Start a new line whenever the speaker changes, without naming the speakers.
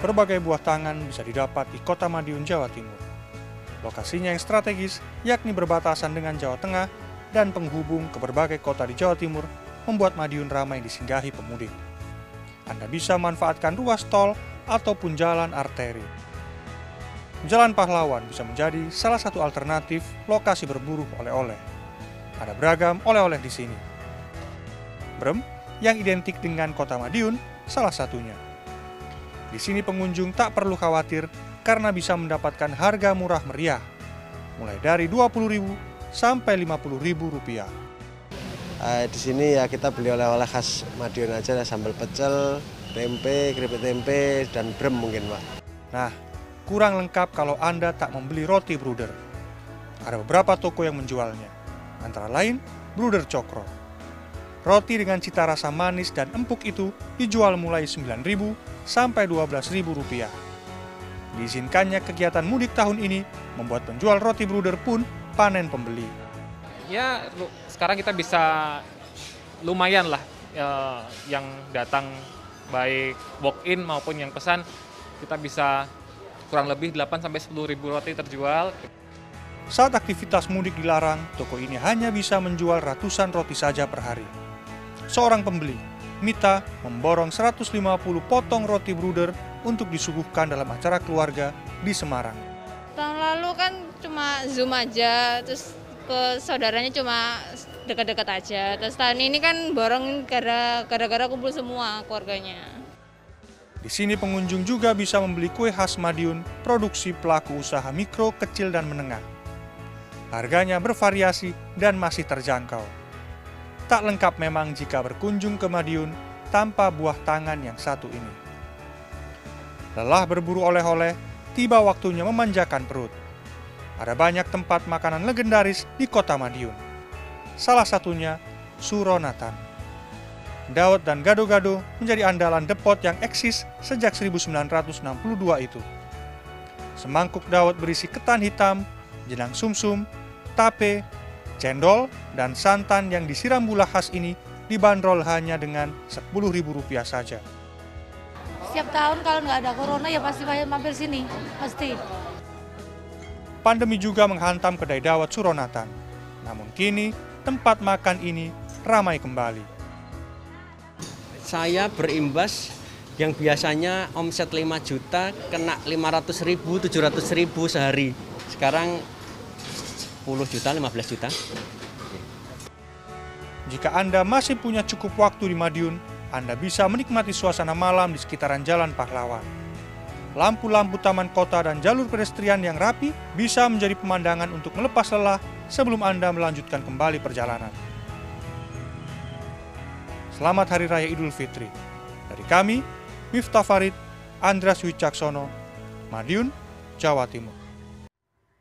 Berbagai buah tangan bisa didapat di kota Madiun, Jawa Timur. Lokasinya yang strategis, yakni berbatasan dengan Jawa Tengah dan penghubung ke berbagai kota di Jawa Timur, membuat Madiun ramai disinggahi pemudik. Anda bisa manfaatkan ruas tol ataupun jalan arteri. Jalan Pahlawan bisa menjadi salah satu alternatif lokasi berburu oleh-oleh. Ada beragam oleh-oleh di sini. Brem, yang identik dengan kota Madiun, salah satunya. Di sini pengunjung tak perlu khawatir karena bisa mendapatkan harga murah meriah, mulai dari Rp20.000 sampai Rp50.000 rupiah.
Uh, di sini ya kita beli oleh-oleh khas Madiun aja, sambal pecel, tempe, keripik tempe, dan brem mungkin Pak.
Nah, kurang lengkap kalau Anda tak membeli roti bruder. Ada beberapa toko yang menjualnya, antara lain Bruder Cokro. Roti dengan cita rasa manis dan empuk itu dijual mulai Rp9.000 sampai Rp12.000 rupiah. Diizinkannya kegiatan mudik tahun ini membuat penjual roti bruder pun panen pembeli.
Ya, sekarang kita bisa lumayan lah ya, yang datang baik walk-in maupun yang pesan kita bisa kurang lebih 8 sampai 10 ribu roti terjual.
Saat aktivitas mudik dilarang, toko ini hanya bisa menjual ratusan roti saja per hari seorang pembeli, Mita, memborong 150 potong roti bruder untuk disuguhkan dalam acara keluarga di Semarang.
Tahun lalu kan cuma Zoom aja, terus ke saudaranya cuma dekat-dekat aja. Terus tahun ini kan borong gara-gara kumpul semua keluarganya.
Di sini pengunjung juga bisa membeli kue khas Madiun, produksi pelaku usaha mikro, kecil, dan menengah. Harganya bervariasi dan masih terjangkau. Tak lengkap memang jika berkunjung ke Madiun tanpa buah tangan yang satu ini. Lelah berburu oleh-oleh, tiba waktunya memanjakan perut. Ada banyak tempat makanan legendaris di kota Madiun. Salah satunya Suronatan. Daud dan gado-gado menjadi andalan depot yang eksis sejak 1962 itu. Semangkuk Daud berisi ketan hitam, jenang sumsum, tape, Cendol dan santan yang disiram gula khas ini dibanderol hanya dengan Rp10.000 saja.
Setiap tahun kalau nggak ada corona ya pasti mampir sini, pasti.
Pandemi juga menghantam kedai dawet Suronatan. Namun kini tempat makan ini ramai kembali.
Saya berimbas yang biasanya omset 5 juta kena 500 ribu, 700 ribu sehari. Sekarang 10 juta, 15 juta.
Jika Anda masih punya cukup waktu di Madiun, Anda bisa menikmati suasana malam di sekitaran Jalan Pahlawan. Lampu-lampu taman kota dan jalur pedestrian yang rapi bisa menjadi pemandangan untuk melepas lelah sebelum Anda melanjutkan kembali perjalanan. Selamat Hari Raya Idul Fitri. Dari kami, Miftah Farid, Andras Wicaksono, Madiun, Jawa Timur.